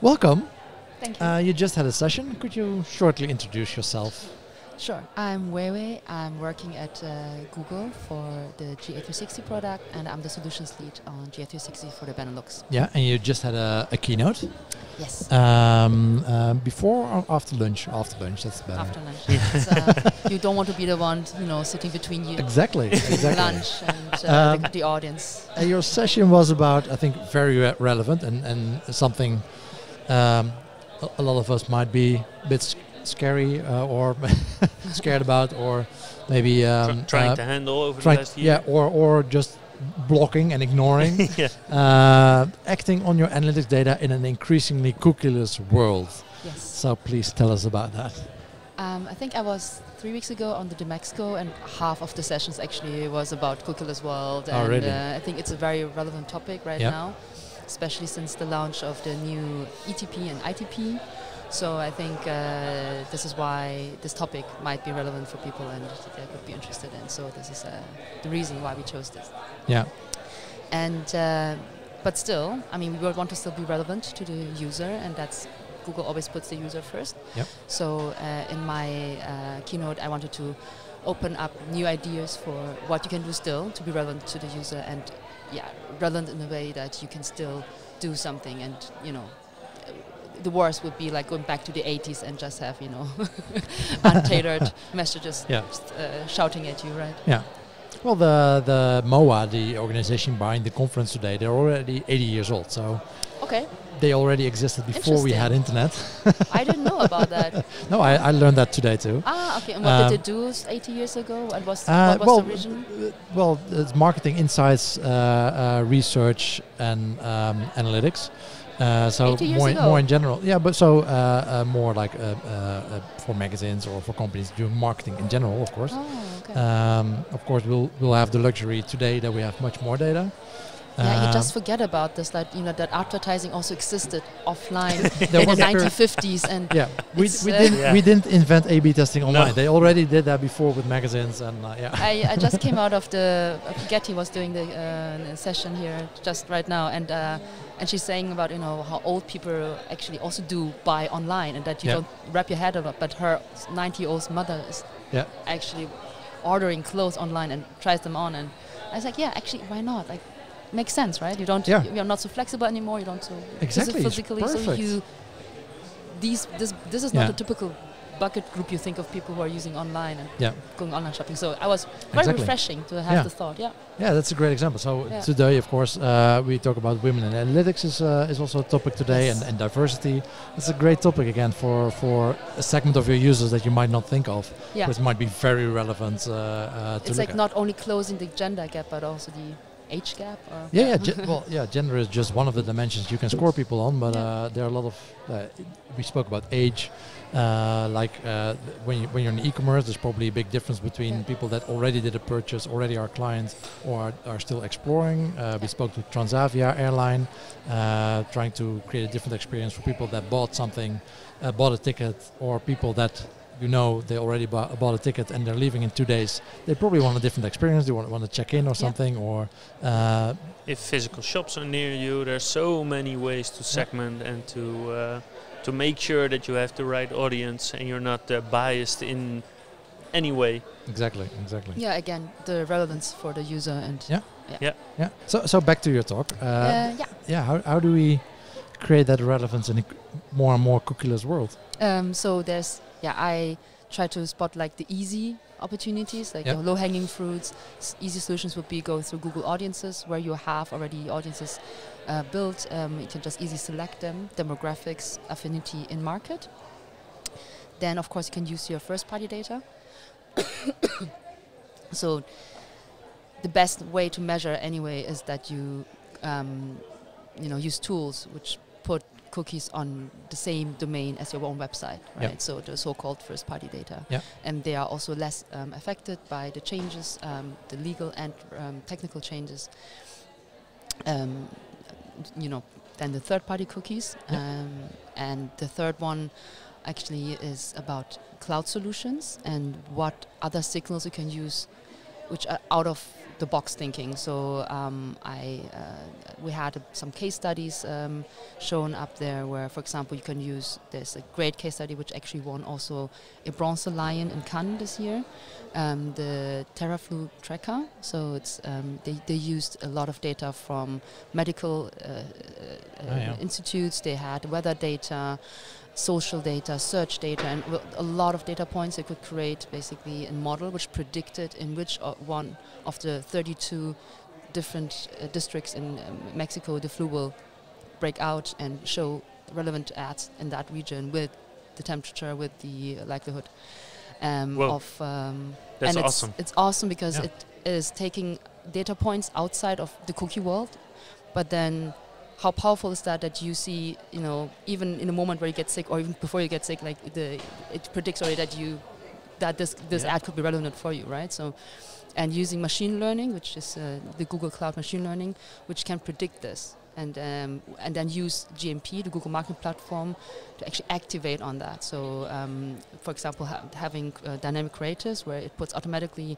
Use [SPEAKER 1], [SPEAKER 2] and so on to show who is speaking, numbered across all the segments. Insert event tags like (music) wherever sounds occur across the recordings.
[SPEAKER 1] welcome.
[SPEAKER 2] Thank you.
[SPEAKER 1] Uh, you just had a session. Could you shortly introduce yourself?
[SPEAKER 2] Sure. I'm Weiwei. I'm working at uh, Google for the GA360 product, and I'm the solutions lead on GA360 for the Benelux.
[SPEAKER 1] Yeah, and you just had a, a keynote.
[SPEAKER 2] Yes.
[SPEAKER 1] Um, uh, before or after lunch? After lunch, that's better.
[SPEAKER 2] After lunch. Uh, (laughs) you don't want to be the one, you know, sitting between you
[SPEAKER 1] Exactly. (laughs) exactly.
[SPEAKER 2] lunch and uh,
[SPEAKER 1] Um,
[SPEAKER 2] the, the audience.
[SPEAKER 1] Uh, your session was about, I think, very re- relevant and, and something um, a, a lot of us might be a bit scary uh, or (laughs) scared about, or maybe
[SPEAKER 3] Tr-
[SPEAKER 1] um,
[SPEAKER 3] trying
[SPEAKER 1] uh,
[SPEAKER 3] to handle over
[SPEAKER 1] try-
[SPEAKER 3] the last year.
[SPEAKER 1] yeah, or or just blocking and ignoring, (laughs)
[SPEAKER 3] yeah.
[SPEAKER 1] uh, acting on your analytics data in an increasingly cookieless world.
[SPEAKER 2] Yes.
[SPEAKER 1] So please tell us about that.
[SPEAKER 2] Um, I think I was three weeks ago on the DMEXCO, and half of the sessions actually was about cookieless world.
[SPEAKER 1] Oh,
[SPEAKER 2] And
[SPEAKER 1] really?
[SPEAKER 2] uh, I think it's a very relevant topic right
[SPEAKER 1] Yeah.
[SPEAKER 2] now, especially since the launch of the new ETP and ITP. So I think uh, this is why this topic might be relevant for people and they could be interested in. So this is uh, the reason why we chose this.
[SPEAKER 1] Yeah.
[SPEAKER 2] And uh, but still, I mean, we would want to still be relevant to the user, and that's Google always puts the user first.
[SPEAKER 1] Yep.
[SPEAKER 2] So uh, in my uh, keynote, I wanted to open up new ideas for what you can do still to be relevant to the user, and yeah, relevant in a way that you can still do something, and you know. The worst would be like going back to the 80s and just have, you know, (laughs) untailored (laughs) messages
[SPEAKER 1] Yeah.
[SPEAKER 2] just, uh, shouting at you, right?
[SPEAKER 1] Yeah. Well, the the MOA, the organization behind the conference today, they're already 80 years old. So
[SPEAKER 2] Okay,
[SPEAKER 1] they already existed before we had internet.
[SPEAKER 2] I didn't know about that. (laughs)
[SPEAKER 1] no, I, I learned that today too.
[SPEAKER 2] Ah, okay. And what
[SPEAKER 1] Um,
[SPEAKER 2] did they do 80 years ago? What was,
[SPEAKER 1] Uh,
[SPEAKER 2] what was
[SPEAKER 1] well,
[SPEAKER 2] the vision?
[SPEAKER 1] uh, well, it's marketing insights, uh, uh, research, and um, analytics. Uh, so more,
[SPEAKER 2] ago?
[SPEAKER 1] more in general, yeah. But so uh, uh, more like uh, uh, uh, for magazines or for companies doing marketing in general, of course.
[SPEAKER 2] Oh, okay.
[SPEAKER 1] Um, of course, we'll we'll have the luxury today that we have much more data.
[SPEAKER 2] Yeah, you
[SPEAKER 1] Um,
[SPEAKER 2] just forget about this, like you know, that advertising also existed offline (laughs)
[SPEAKER 1] there
[SPEAKER 2] in the 1950s, and
[SPEAKER 1] Yeah, we, we
[SPEAKER 2] uh,
[SPEAKER 1] didn't
[SPEAKER 3] Yeah.
[SPEAKER 1] we didn't invent A/B testing online.
[SPEAKER 3] No.
[SPEAKER 1] They already did that before with magazines and uh, yeah.
[SPEAKER 2] I, I just came out of (laughs) the uh, Getty was doing the uh, session here just right now, and uh, and she's saying about you know how old people actually also do buy online, and that you
[SPEAKER 1] Yeah.
[SPEAKER 2] don't wrap your head around. But her 90 year old mother is
[SPEAKER 1] Yeah.
[SPEAKER 2] actually ordering clothes online and tries them on, and I was like, yeah, actually, why not? Like, makes sense, right? You don't,
[SPEAKER 1] Yeah.
[SPEAKER 2] you're not so flexible anymore. You don't so
[SPEAKER 1] Exactly, it's
[SPEAKER 2] physically. So
[SPEAKER 1] perfect.
[SPEAKER 2] you these this this is
[SPEAKER 1] Yeah.
[SPEAKER 2] not a typical bucket group you think of people who are using online and
[SPEAKER 1] Yeah.
[SPEAKER 2] going online shopping. So I was very
[SPEAKER 1] Exactly.
[SPEAKER 2] refreshing to have
[SPEAKER 1] Yeah.
[SPEAKER 2] the thought. Yeah.
[SPEAKER 1] Yeah, that's a great example. So
[SPEAKER 2] Yeah.
[SPEAKER 1] today, of course, uh, we talk about women in analytics is uh, is also a topic today,
[SPEAKER 2] Yes.
[SPEAKER 1] and, and diversity. It's a great topic again for for a segment of your users that you might not think of,
[SPEAKER 2] Yeah.
[SPEAKER 1] which might be very relevant uh, uh, to
[SPEAKER 2] It's like
[SPEAKER 1] at.
[SPEAKER 2] not only closing the gender gap, but also the age gap. Or
[SPEAKER 1] Yeah, yeah. Well, yeah. Gender is just one of the dimensions you can score people on, but
[SPEAKER 2] Yeah.
[SPEAKER 1] uh, there are a lot of. Uh, we spoke about age. Uh, like uh, when you, when you're in e-commerce, there's probably a big difference between
[SPEAKER 2] Yeah.
[SPEAKER 1] people that already did a purchase, already are clients, or are, are still exploring. Uh, we spoke to Transavia airline, uh, trying to create a different experience for people that bought something, uh, bought a ticket, or people that you know they already bought, bought a ticket and they're leaving in two days. They probably want a different experience. They want, want to check in or
[SPEAKER 2] Yeah.
[SPEAKER 1] something, or uh,
[SPEAKER 3] If physical shops are near you, there's so many ways to segment and to uh, to make sure that you have the right audience and you're not uh, biased in any way.
[SPEAKER 1] Exactly, exactly.
[SPEAKER 2] yeah, again, the relevance for the user and
[SPEAKER 1] Yeah.
[SPEAKER 3] Yeah.
[SPEAKER 1] Yeah. So, so back to your talk. Uh,
[SPEAKER 2] Uh, yeah.
[SPEAKER 1] yeah. How, how do we create that relevance in a c- more and more cookieless world?
[SPEAKER 2] Um, so there's yeah, I try to spot like the easy opportunities, like
[SPEAKER 1] Yep.
[SPEAKER 2] the low-hanging fruits. S- easy solutions would be go through Google Audiences, where you have already audiences uh, built. Um, you can just easily select them, demographics, affinity in market. Then of course you can use your first-party data. (coughs) so the best way to measure anyway is that you um, you know use tools which cookies on the same domain as your own website right
[SPEAKER 1] Yep.
[SPEAKER 2] so the so-called first party data
[SPEAKER 1] Yep.
[SPEAKER 2] and they are also less um, affected by the changes um, the legal and um, technical changes um, you know than the third party cookies
[SPEAKER 1] Yep.
[SPEAKER 2] um, and the third one actually is about cloud solutions and what other signals you can use which are out of the box thinking. So um, I uh, we had some case studies um, shown up there where, for example, you can use there's a great case study which actually won also a bronze lion in Cannes this year, um, the Theraflu tracker. So it's um, they they used a lot of data from medical uh, uh,
[SPEAKER 1] Oh, yeah.
[SPEAKER 2] institutes. They had weather data social data, search data, and a lot of data points. They could create basically a model which predicted in which o- one of the 32 different uh, districts in um, Mexico the flu will break out and show relevant ads in that region with the temperature, with the likelihood um,
[SPEAKER 3] Whoa.
[SPEAKER 2] of. Um,
[SPEAKER 3] That's
[SPEAKER 2] and
[SPEAKER 3] awesome.
[SPEAKER 2] It's, it's awesome because
[SPEAKER 1] Yeah.
[SPEAKER 2] it is taking data points outside of the cookie world, but then how powerful is that that you see you know even in a moment where you get sick or even before you get sick like the it predicts already that you that this this
[SPEAKER 1] Yeah.
[SPEAKER 2] ad could be relevant for you right so and using machine learning which is uh, the google cloud machine learning which can predict this and um, and then use gmp the google marketing platform to actually activate on that so um, for example ha- having uh, dynamic creators where it puts automatically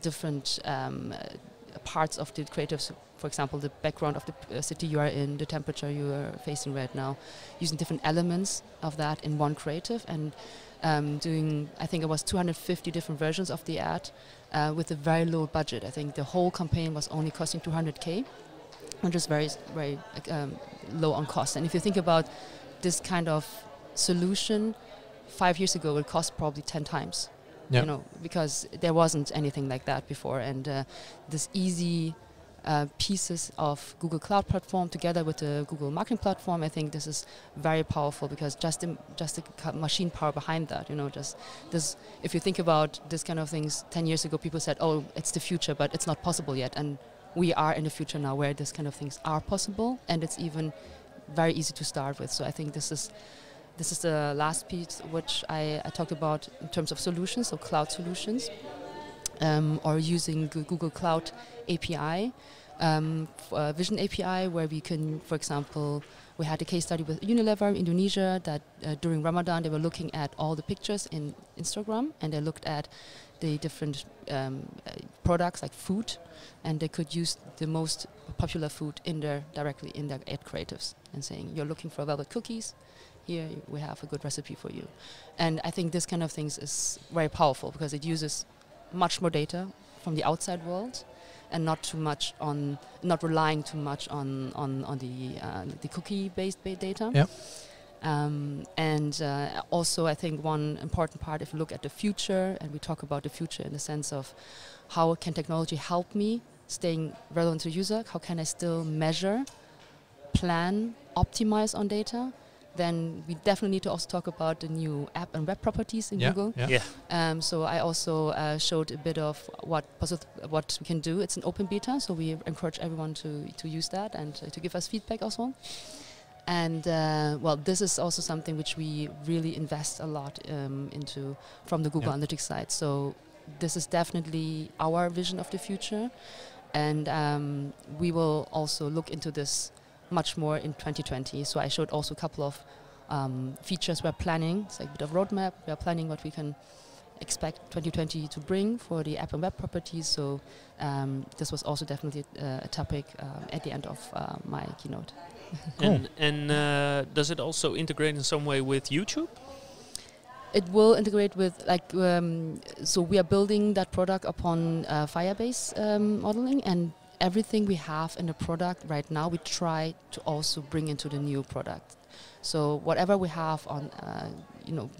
[SPEAKER 2] different um, uh, parts of the creatives for example, the background of the uh, city you are in, the temperature you are facing right now, using different elements of that in one creative and um, doing, I think it was 250 different versions of the ad uh, with a very low budget. I think the whole campaign was only costing 200k, which is very, very um, low on cost. And if you think about this kind of solution, five years ago it cost probably 10 times.
[SPEAKER 1] Yeah.
[SPEAKER 2] You know, because there wasn't anything like that before, and uh, this easy uh, pieces of Google Cloud Platform together with the Google Marketing Platform. I think this is very powerful because just the, just the machine power behind that, you know, just this. If you think about this kind of things, ten years ago, people said, "Oh, it's the future," but it's not possible yet, and we are in the future now where this kind of things are possible, and it's even very easy to start with. So I think this is. This is the last piece which I, I talked about in terms of solutions, so cloud solutions, um, or using Google Cloud API, um, uh, Vision API, where we can, for example, we had a case study with Unilever Indonesia that uh, during Ramadan they were looking at all the pictures in Instagram and they looked at the different um, uh, products like food and they could use the most popular food in their directly in their ad creatives and saying you're looking for velvet cookies? Here we have a good recipe for you. And i think this kind of things is very powerful because it uses much more data from the outside world and not too much on not relying too much on on, on the uh, the cookie based data
[SPEAKER 1] Yeah.
[SPEAKER 2] um, and uh, also I think one important part if you look at the future and we talk about the future in the sense of how can technology help me staying relevant to user how can I still measure plan optimize on data then we definitely need to also talk about the new app and web properties in
[SPEAKER 1] yeah,
[SPEAKER 2] Google
[SPEAKER 1] yeah.
[SPEAKER 3] Yeah.
[SPEAKER 2] um, so I also uh, showed a bit of what possi- what we can do. It's an open beta, so we encourage everyone to to use that and uh, to give us feedback also. And uh, well, this is also something which we really invest a lot um, into from the Google
[SPEAKER 1] Yeah.
[SPEAKER 2] Analytics side. So this is definitely our vision of the future, and um, we will also look into this much more in 2020. So I showed also a couple of um, features we're planning. It's like a bit of roadmap. We're planning what we can expect 2020 to bring for the app and web properties. So um, this was also definitely uh, a topic um, at the end of uh, my keynote. (laughs)
[SPEAKER 3] And and uh, does it also integrate in some way with YouTube?
[SPEAKER 2] It will integrate with like um, so we are building that product upon uh, Firebase um, modeling and everything we have in the product right now we try to also bring into the new product. So whatever we have on uh, you know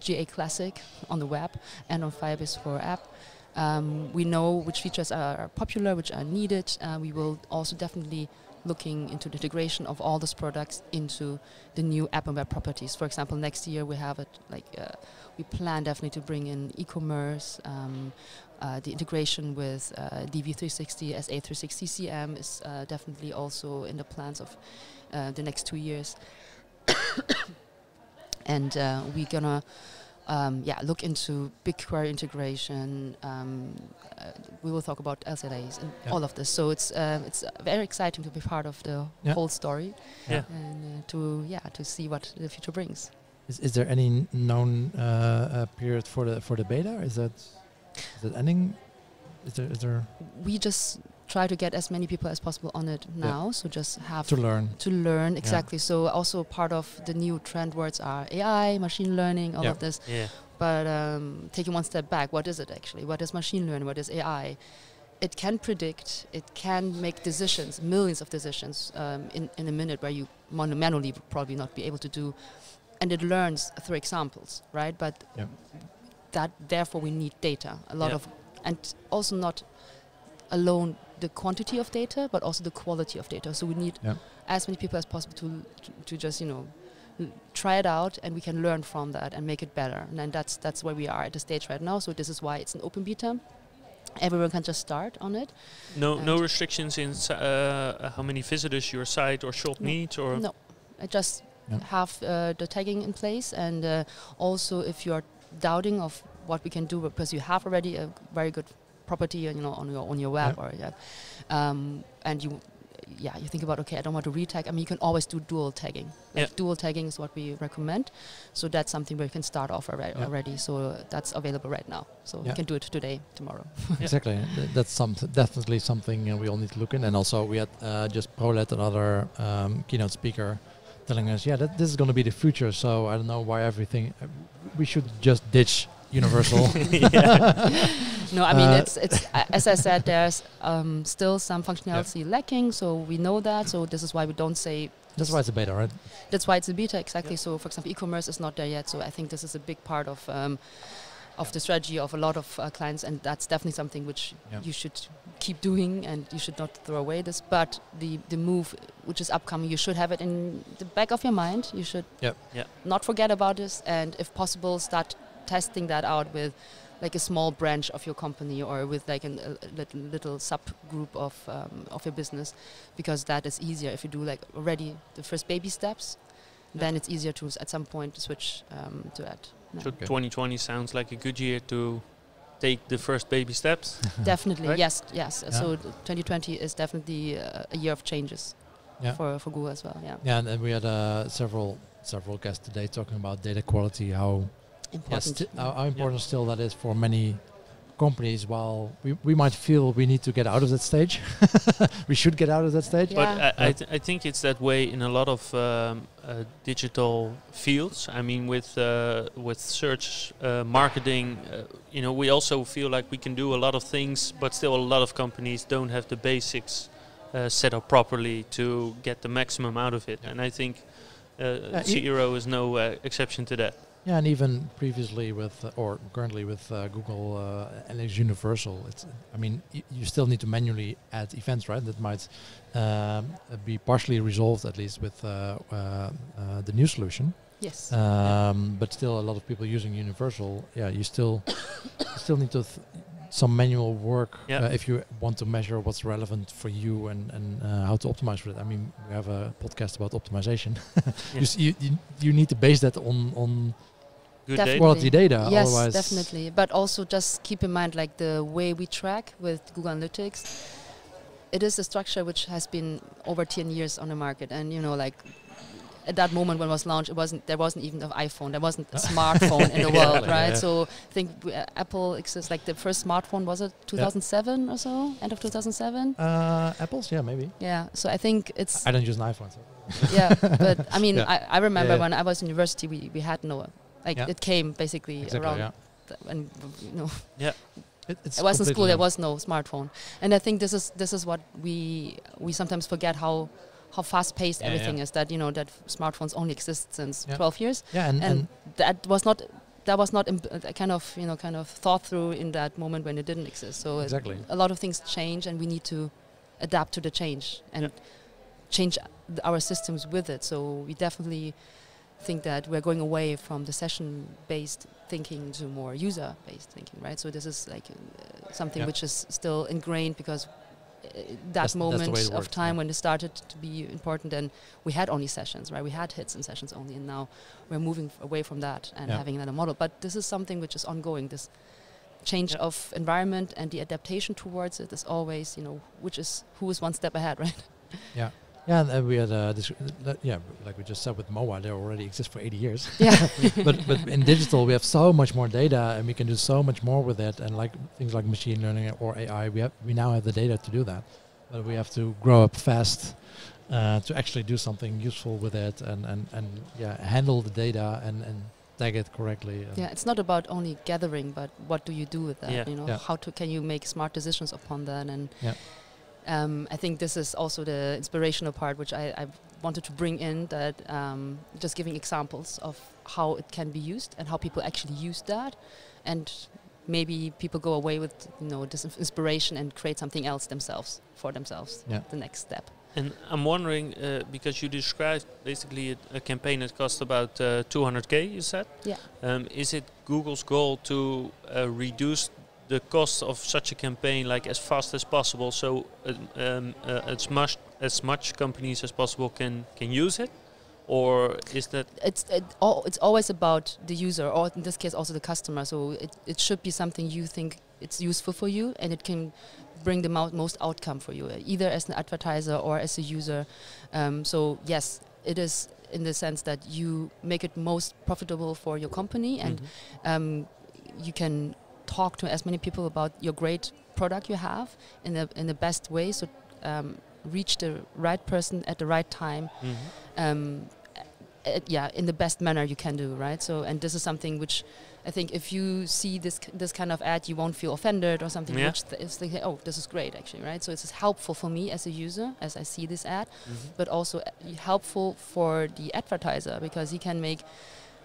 [SPEAKER 2] GA Classic on the web and on Firebase for app. Um, we know which features are popular, which are needed. Uh, we will also definitely looking into the integration of all those products into the new app and web properties. For example, next year we have it like uh, we plan definitely to bring in e-commerce. Um, the integration with uh, DV360 SA360 CM is uh, definitely also in the plans of uh, the next two years. (coughs) and uh, we're gonna um, yeah look into BigQuery integration. Um, uh, we will talk about SLAs and
[SPEAKER 1] Yeah.
[SPEAKER 2] all of this. So it's um, it's uh, very exciting to be part of the
[SPEAKER 1] Yeah.
[SPEAKER 2] whole story
[SPEAKER 3] Yeah.
[SPEAKER 2] and uh, to yeah to see what the future brings.
[SPEAKER 1] Is, is there any known uh, uh, period for the for the beta? Is that is it ending? is there, is there
[SPEAKER 2] we just try to get as many people as possible on it
[SPEAKER 1] Yeah.
[SPEAKER 2] now. So just have
[SPEAKER 1] to learn?
[SPEAKER 2] to learn exactly. So also part of the new trend words are AI, machine learning, all
[SPEAKER 1] Yeah.
[SPEAKER 2] of this.
[SPEAKER 3] Yeah.
[SPEAKER 2] But um, taking one step back, what is it actually? What is machine learning? What is AI? It can predict. It can make decisions, millions of decisions um, in in a minute, where you manu- manually would probably not be able to do. And it learns through examples, right? But
[SPEAKER 1] Yeah.
[SPEAKER 2] That therefore we need data, a lot
[SPEAKER 3] Yeah.
[SPEAKER 2] of, and also not alone the quantity of data, but also the quality of data. So we need
[SPEAKER 1] Yeah.
[SPEAKER 2] as many people as possible to to, to just you know try it out, and we can learn from that and make it better. And then that's that's where we are at the stage right now. So this is why it's an open beta. Everyone can just start on it.
[SPEAKER 3] No, no restrictions in uh, how many visitors your site or shop
[SPEAKER 2] No.
[SPEAKER 3] needs, or
[SPEAKER 2] No, I just
[SPEAKER 1] Yeah.
[SPEAKER 2] have uh, the tagging in place, and uh, also if you are doubting of what we can do because you have already a very good property, you know, on your on your web,
[SPEAKER 1] Yeah.
[SPEAKER 2] or yeah, um, and you. Yeah, you think about okay, I don't want to retag. I mean, you can always do dual tagging. Like
[SPEAKER 3] Yeah.
[SPEAKER 2] dual tagging is what we recommend. So that's something where you can start off alre-
[SPEAKER 1] Yeah.
[SPEAKER 2] already. So that's available right now. So
[SPEAKER 1] Yeah.
[SPEAKER 2] you can do it today, tomorrow. (laughs)
[SPEAKER 1] Exactly. That's some definitely something uh, we all need to look in. And also, we had uh, just Prolet, another um, keynote speaker, telling us, yeah, that this is going to be the future. So I don't know why everything. Uh, we should just ditch Universal. (laughs)
[SPEAKER 2] No, I mean
[SPEAKER 1] Uh,
[SPEAKER 2] it's it's a- as I said, there's um, still some functionality lacking, so we know that. So this is why we don't say.
[SPEAKER 1] That's why it's a beta, right?
[SPEAKER 2] That's why it's a beta exactly. So for example, e-commerce is not there yet. So I think this is a big part of um, of the strategy of a lot of uh, clients, and that's definitely something which
[SPEAKER 1] Yeah.
[SPEAKER 2] you should keep doing, and you should not throw away this. But the the move which is upcoming, you should have it in the back of your mind. You should
[SPEAKER 1] Yep.
[SPEAKER 3] Yeah.
[SPEAKER 2] not forget about this, and if possible, start testing that out with like a small branch of your company or with like an, a little, little subgroup of um, of your business, because that is easier if you do like already the first baby steps. Then it's easier to s- at some point switch um, to that. Yeah.
[SPEAKER 3] So
[SPEAKER 1] Okay.
[SPEAKER 3] 2020 sounds like a good year to take the first baby steps. (laughs) (laughs)
[SPEAKER 2] Definitely,
[SPEAKER 3] Right?
[SPEAKER 2] yes, yes.
[SPEAKER 1] Yeah.
[SPEAKER 2] So 2020 is definitely uh, a year of changes
[SPEAKER 1] Yeah.
[SPEAKER 2] for for Google as well. Yeah,
[SPEAKER 1] Yeah, and, and we had uh, several several guests today talking about data quality, how
[SPEAKER 2] important.
[SPEAKER 1] sti- how, how important still that is for many companies. While we, we might feel we need to get out of that stage, (laughs) we should get out of that stage.
[SPEAKER 2] Yeah.
[SPEAKER 3] But I, I, th- I think it's that way in a lot of um, uh, digital fields. I mean, with uh, with search uh, marketing, uh, you know, we also feel like we can do a lot of things, but still a lot of companies don't have the basics uh, set up properly to get the maximum out of it.
[SPEAKER 1] Yeah.
[SPEAKER 3] And I think uh, Zero is no uh, exception to that.
[SPEAKER 1] Yeah, and even previously with, uh, or currently with uh, Google uh, and it's Universal, it's. I mean, y- you still need to manually add events, right? That might um, be partially resolved at least with uh, uh, uh, the new solution.
[SPEAKER 2] yes.
[SPEAKER 1] Um, but still, a lot of people using Universal. Yeah, you still you still need to th- some manual work
[SPEAKER 3] Yeah.
[SPEAKER 1] uh, if you want to measure what's relevant for you and and uh, how to optimize for it. I mean, we have a podcast about optimization. (laughs) you, s- you, you you need to base that on on
[SPEAKER 3] Good
[SPEAKER 2] Definitely.
[SPEAKER 3] data.
[SPEAKER 1] quality data.
[SPEAKER 2] yes,
[SPEAKER 1] otherwise,
[SPEAKER 2] definitely. But also just keep in mind, like the way we track with Google Analytics, it is a structure which has been over 10 years on the market, and you know, like at that moment when it was launched, it wasn't there wasn't even an iPhone, there wasn't a (laughs) smartphone in the
[SPEAKER 1] Yeah,
[SPEAKER 2] world,
[SPEAKER 1] yeah,
[SPEAKER 2] right?
[SPEAKER 1] yeah.
[SPEAKER 2] So I think w- uh, Apple exists like the first smartphone was it 2007 or so, end of 2007.
[SPEAKER 1] Uh, apples, yeah, maybe.
[SPEAKER 2] Yeah. So I think it's
[SPEAKER 1] I don't use an iPhone. So.
[SPEAKER 2] yeah, but I mean, (laughs)
[SPEAKER 1] Yeah.
[SPEAKER 2] I, I remember
[SPEAKER 1] Yeah, yeah.
[SPEAKER 2] when I was in university, we, we had no, like
[SPEAKER 1] Yeah.
[SPEAKER 2] it came basically
[SPEAKER 1] Exactly.
[SPEAKER 2] around,
[SPEAKER 1] Yeah.
[SPEAKER 2] and you know, yeah.
[SPEAKER 1] It, it's
[SPEAKER 2] I was in school. There was no smartphone, and I think this is this is what we we sometimes forget how how fast paced
[SPEAKER 1] Yeah,
[SPEAKER 2] everything is. That you know that smartphones only exist since. 12 years,
[SPEAKER 1] Yeah, and,
[SPEAKER 2] and,
[SPEAKER 1] and
[SPEAKER 2] that was not that was not uh, kind of you know kind of thought through in that moment when it didn't exist. So
[SPEAKER 1] exactly.
[SPEAKER 2] a lot of things change, and we need to adapt to the change and change our systems with it. So we definitely think that we're going away from the session-based thinking to more user-based thinking, right? So this is like uh, something
[SPEAKER 1] Yeah.
[SPEAKER 2] which is still ingrained because uh, that
[SPEAKER 1] that's
[SPEAKER 2] moment
[SPEAKER 1] it
[SPEAKER 2] of time
[SPEAKER 1] yeah.
[SPEAKER 2] when it started to be important, and we had only sessions, right? We had hits and sessions only, and now we're moving f- away from that and
[SPEAKER 1] Yeah.
[SPEAKER 2] having another model. But this is something which is ongoing. This change
[SPEAKER 3] Yeah.
[SPEAKER 2] of environment and the adaptation towards it is always, you know, which is who is one step ahead, (laughs) right?
[SPEAKER 1] Yeah, and uh, we had uh, this. Uh, yeah, like we just said with MOA, they already exist for 80 years.
[SPEAKER 2] Yeah. (laughs)
[SPEAKER 1] but but in digital, we have so much more data, and we can do so much more with it. And like things like machine learning or AI, we have we now have the data to do that. But we have to grow up fast uh, to actually do something useful with it, and and and yeah, handle the data and and tag it correctly.
[SPEAKER 2] yeah, it's not about only gathering, but what do you do with that?
[SPEAKER 3] Yeah.
[SPEAKER 2] You know,
[SPEAKER 1] Yeah.
[SPEAKER 2] how to can you make smart decisions upon that? And
[SPEAKER 1] Yeah.
[SPEAKER 2] Um, I think this is also the inspirational part, which I, I wanted to bring in. That um, just giving examples of how it can be used and how people actually use that, and maybe people go away with you know this inspiration and create something else themselves for themselves.
[SPEAKER 1] Yeah.
[SPEAKER 2] The next step.
[SPEAKER 3] And I'm wondering uh, because you described basically a, a campaign that cost about uh, 200k. You said.
[SPEAKER 2] Yeah.
[SPEAKER 3] Um, is it Google's goal to uh, reduce the cost of such a campaign like as fast as possible, so uh, um, uh, as much as much companies as possible can can use it, or is that
[SPEAKER 2] it's it, al- it's always about the user, or in this case also the customer. So it, it should be something you think it's useful for you, and it can bring the mo- most outcome for you, either as an advertiser or as a user. Um, so yes, it is in the sense that you make it most profitable for your company, and
[SPEAKER 3] Mhm.
[SPEAKER 2] um, you can talk to as many people about your great product you have in the in the best way. So um, reach the right person at the right time
[SPEAKER 3] Mhm.
[SPEAKER 2] um, uh, yeah, in the best manner you can do, right? So, and this is something which I think if you see this this kind of ad, you won't feel offended or something.
[SPEAKER 3] Yeah.
[SPEAKER 2] Which is like, oh, this is great, actually, right? So it's helpful for me as a user as I see this ad,
[SPEAKER 3] Mhm.
[SPEAKER 2] but also uh, helpful for the advertiser because he can make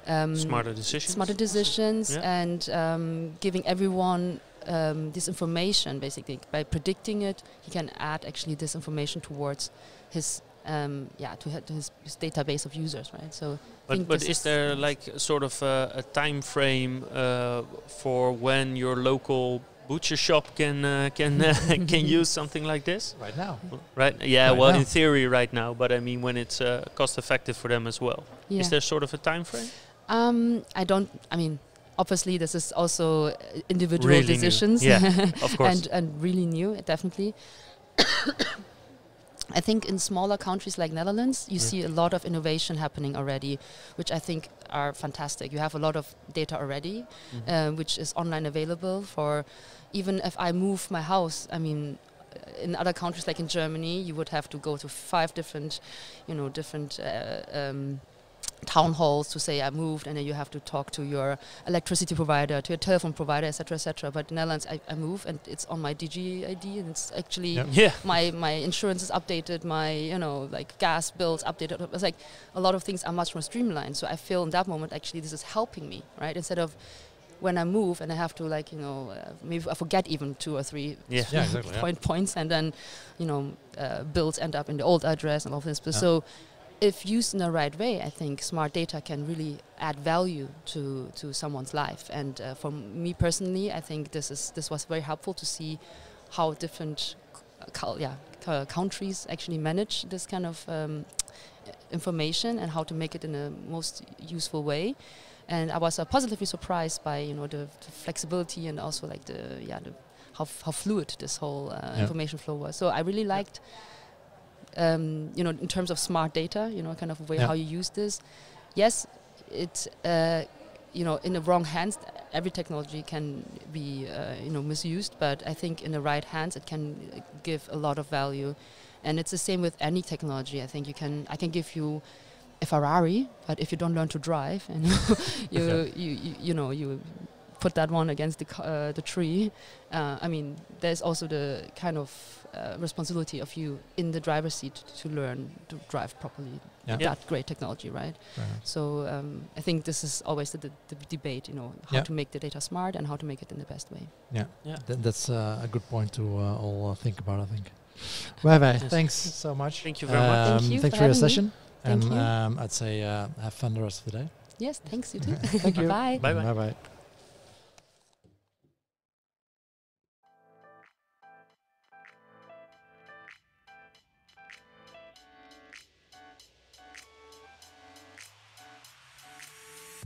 [SPEAKER 2] um,
[SPEAKER 3] smarter decisions.
[SPEAKER 2] smarter decisions
[SPEAKER 3] Yeah.
[SPEAKER 2] and um, giving everyone um, this information basically by predicting it he can add actually this information towards his um, yeah to, ha- to his, his database of users right so
[SPEAKER 3] But, but is
[SPEAKER 2] is-
[SPEAKER 3] there like sort of a, a time frame uh, for when your local butcher shop can uh, can uh, (laughs) can use something like this?
[SPEAKER 1] Right now.
[SPEAKER 3] Right? Yeah.
[SPEAKER 1] Right
[SPEAKER 3] well,
[SPEAKER 1] now.
[SPEAKER 3] in theory, right now. But I mean, when it's uh, cost effective for them as well.
[SPEAKER 2] yeah
[SPEAKER 3] Is there sort of a time frame?
[SPEAKER 2] Um, I don't I mean obviously this is also uh, individual
[SPEAKER 3] Really new.
[SPEAKER 2] decisions
[SPEAKER 3] Yeah, (laughs) Of course.
[SPEAKER 2] and and really new definitely (coughs) I think in smaller countries like Netherlands, you
[SPEAKER 3] Yeah.
[SPEAKER 2] see a lot of innovation happening already, which I think are fantastic. You have a lot of data already,
[SPEAKER 3] Mhm.
[SPEAKER 2] um, which is online available for even if I move my house. I mean, uh, in other countries like in Germany, you would have to go to five different, you know, different. Uh, um, town halls to say I moved, and then you have to talk to your electricity provider, to your telephone provider, etc., etc. But in the Netherlands, I, I move, and it's on my DigiD, and it's actually
[SPEAKER 1] Yep.
[SPEAKER 3] yeah.
[SPEAKER 2] my my insurance is updated, my you know like gas bills updated. It's like a lot of things are much more streamlined. So I feel in that moment actually this is helping me, right? Instead of when I move and I have to like you know uh, maybe I forget even two or three
[SPEAKER 3] Yeah.
[SPEAKER 1] Yeah, exactly. yeah.
[SPEAKER 2] point points, and then you know uh, bills end up in the old address and all this. But
[SPEAKER 1] Yeah.
[SPEAKER 2] so if used in the right way, I think smart data can really add value to to someone's life. And uh, for me personally, I think this is this was very helpful to see how different yeah c- countries actually manage this kind of um, information and how to make it in a most useful way. And I was uh, positively surprised by you know the, the flexibility and also like the yeah the how, f- how fluid this whole uh,
[SPEAKER 1] Yeah.
[SPEAKER 2] information flow was. So I really liked, um, you know, in terms of smart data, you know, kind of way
[SPEAKER 1] Yeah.
[SPEAKER 2] how you use this. Yes, it, uh, you know, in the wrong hands, every technology can be, uh, you know, misused. But I think in the right hands, it can give a lot of value. And it's the same with any technology. I think you can, I can give you a Ferrari, but if you don't learn to drive and (laughs) you, (laughs) you, you, you, you know, you put that one against the uh, the tree. Uh, I mean, there's also the kind of uh, responsibility of you in the driver's seat to learn to drive properly.
[SPEAKER 1] Yeah.
[SPEAKER 3] Yeah.
[SPEAKER 2] That great technology, right?
[SPEAKER 1] Fair enough.
[SPEAKER 2] So um, I think this is always the, the, the debate. You know, how
[SPEAKER 1] Yeah.
[SPEAKER 2] to make the data smart and how to make it in the best way.
[SPEAKER 1] Yeah.
[SPEAKER 3] Yeah.
[SPEAKER 1] Th- that's uh, a good point to uh, all uh, think about, I think. Well,
[SPEAKER 3] Yes.
[SPEAKER 1] thanks so much.
[SPEAKER 3] Thank you very much.
[SPEAKER 2] Thank
[SPEAKER 1] Um,
[SPEAKER 2] you
[SPEAKER 1] Thanks
[SPEAKER 2] for
[SPEAKER 1] for your
[SPEAKER 2] having me.
[SPEAKER 1] session.
[SPEAKER 2] Thank
[SPEAKER 1] and
[SPEAKER 2] you.
[SPEAKER 1] Um, I'd say uh, have fun the rest of the day.
[SPEAKER 2] Yes, thanks you too. (laughs)
[SPEAKER 1] Thank you. (laughs)
[SPEAKER 2] Bye.
[SPEAKER 3] Bye bye.
[SPEAKER 1] Bye bye.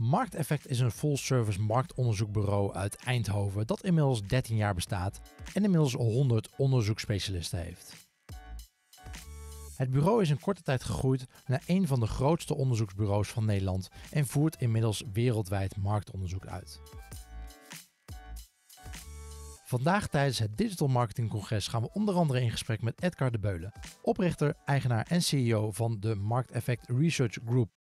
[SPEAKER 1] Markteffect is een full-service marktonderzoekbureau uit Eindhoven dat inmiddels 13 jaar bestaat en inmiddels 100 onderzoeksspecialisten heeft. Het bureau is in korte tijd gegroeid naar een van de grootste onderzoeksbureaus van Nederland en voert inmiddels wereldwijd marktonderzoek uit. Vandaag tijdens het Digital Marketing Congres gaan we onder andere in gesprek met Edgar de Beulen, oprichter, eigenaar en CEO van de Markteffect Research Group.